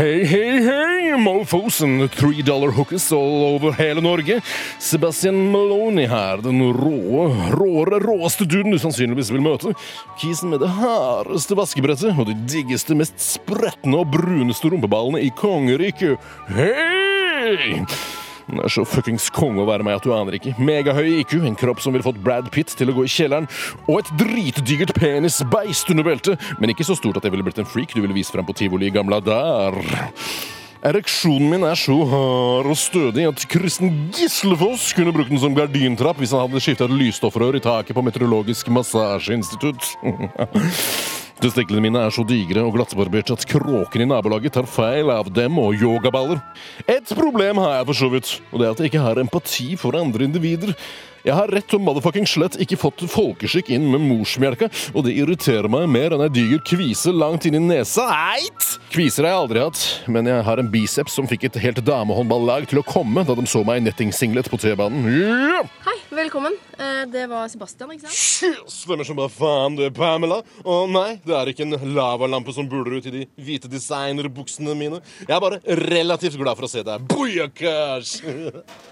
Hei, hei, hei, mofos and three dollar hookers all over hele Norge. Sebastian Maloney her, den rå, råere, råeste duden du sannsynligvis vil møte. Kisen med det hardeste vaskebrettet og de diggeste, mest spretne og bruneste rumpeballene i kongeriket. Hei! Den er så fuckings konge å være meg at du aner ikke. Megahøy IQ, en kropp som ville fått Brad Pitt til å gå i kjelleren, og et dritdigert penisbeist under beltet, men ikke så stort at jeg ville blitt en freak du ville vise fram på tivoli i gamla der. Ereksjonen min er så hard og stødig at Kristen Gislefoss kunne brukt den som gardintrapp hvis han hadde skifta et lysstoffrør i taket på Meteorologisk massasjeinstitutt. Testiklene mine er så digre og glattbarberte at kråkene i nabolaget tar feil av dem og yogaballer. Et problem har jeg for så vidt, og det er at jeg ikke har empati for andre individer. Jeg har rett og motherfucking slett ikke fått folkeskikk inn med morsmelka, og det irriterer meg mer enn ei diger kvise langt inn i nesa. Eit! Kviser har jeg aldri hatt, men jeg har en biceps som fikk et helt damehåndballag til å komme da de så meg nettingsinglet på T-banen. Ja! Hei, velkommen. Eh, Det var Sebastian, ikke sant? Stemmer som bare faen, du, Pamela. Å nei, det er ikke en lavalampe som buler ut i de hvite designerbuksene mine. Jeg er bare relativt glad for å se deg. Bojakas!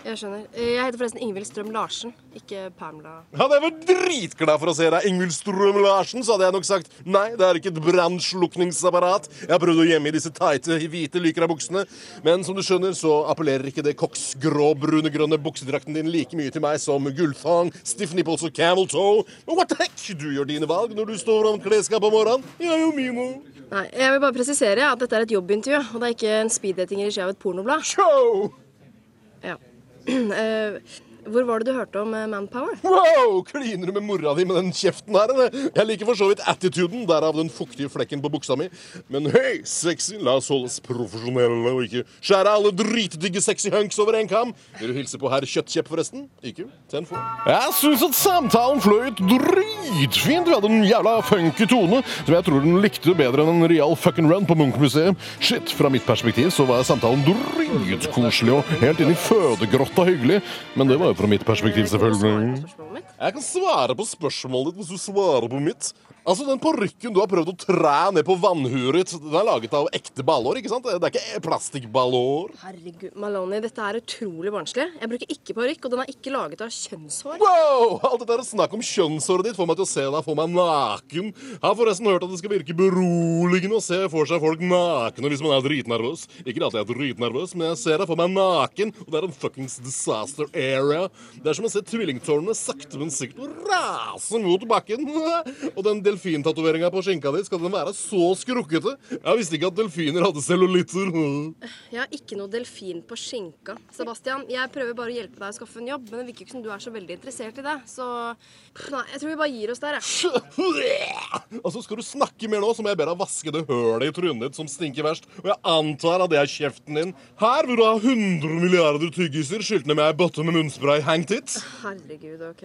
Jeg skjønner. Jeg heter forresten Ingvild Strøm Larsen, ikke Pamela. Hadde jeg vært dritglad for å se deg, Ingvild Strøm Larsen, så hadde jeg nok sagt nei, det er ikke et brannslukningsapparat. Jeg har prøvd å gjemme i disse tighte, hvite lycra-buksene, men som du skjønner, så appellerer ikke det koksgrå, brune-grønne buksedrakten din like mye til meg som gullfang, stiff nipples og camel toe. Men what the heck? Du gjør dine valg når du står om klesskapet om morgenen. Jeg er jo Mimo. Nei, Jeg vil bare presisere at dette er et jobbintervju, og det er ikke en speeddating i regi av et pornoblad. Show! Ja. Eh, Hvor var det du hørte om eh, Manpower? Wow! Kliner du med mora di med den kjeften her, eller? Jeg liker for så vidt attituden, derav den fuktige flekken på buksa mi. Men hei, sexy, la oss holdes profesjonelle og ikke skjære alle dritdigge sexy hunks over en kam. Vil du hilse på herr Kjøttkjepp, forresten? Ikke? Ten four. Jeg syns at samtalen fløyt dritfint. Vi hadde en jævla funky tone som jeg tror den likte bedre enn en real fucking run på Munch-museet. Shit, fra mitt perspektiv så var samtalen dritkoselig og helt inn i fødegrotta hyggelig, men det var jo fra mitt perspektiv, selvfølgelig. Mitt? Jeg kan svare på spørsmålet ditt hvis du svarer på mitt. Altså, Den parykken du har prøvd å træ ned på vannhuret ditt, den er laget av ekte ballår, ikke sant? Det er ikke plastikkballår. Herregud, Maloney, dette er utrolig barnslig. Jeg bruker ikke parykk, og den er ikke laget av kjønnshår. Wow! Alt dette snakk om kjønnshåret ditt får meg til å se deg for meg naken. Jeg har forresten hørt at det skal virke beroligende å se for seg folk nakne hvis man er dritnervøs. Ikke at jeg er dritnervøs, men jeg ser deg for meg naken, og det er en fuckings disaster area. Det er som å se tvillingtårnene sakte, men sikkert rase mot bakken. Og den delfintatoveringa på skinka di, skal den være så skrukkete? Jeg visste ikke at delfiner hadde cellulitter. Jeg har ikke noe delfin på skinka. Sebastian, jeg prøver bare å hjelpe deg å skaffe en jobb, men det virker ikke som du er så veldig interessert i det. Så nei, jeg tror vi bare gir oss der, jeg. Altså, Skal du snakke mer nå, så må jeg be deg vaske det hølet i trynet ditt som stinker verst. Og jeg antar at det er kjeften din. Her vil du ha 100 milliarder tyggiser skylt ned med ei bøtte med munnspray hengt hit. Herregud, ok.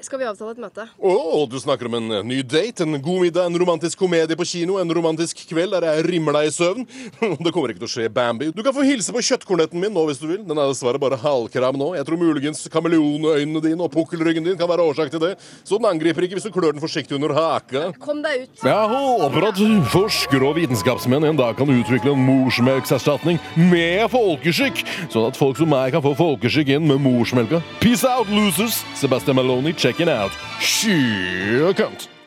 Skal vi avtale et møte? Å, du snakker om en eh, ny date, en god middag, en romantisk komedie på kino, en romantisk kveld der jeg rimmer deg i søvn. Det kommer ikke til å skje, Bambi. Du kan få hilse på kjøttkornetten min nå hvis du vil. Den er dessverre bare halvkram nå. Jeg tror muligens kameleonøynene dine og pukkelryggen din kan være årsak til det. Så den angriper ikke hvis du klør den forsiktig under haka. Kom deg ut. Jeg håper at forskere og vitenskapsmenn en dag kan utvikle en morsmelkserstatning med folkeskikk, sånn at folk som meg kan få folkeskikk inn med morsmelka. Peace out, losers! Sebastian Maloney checking out She Comes.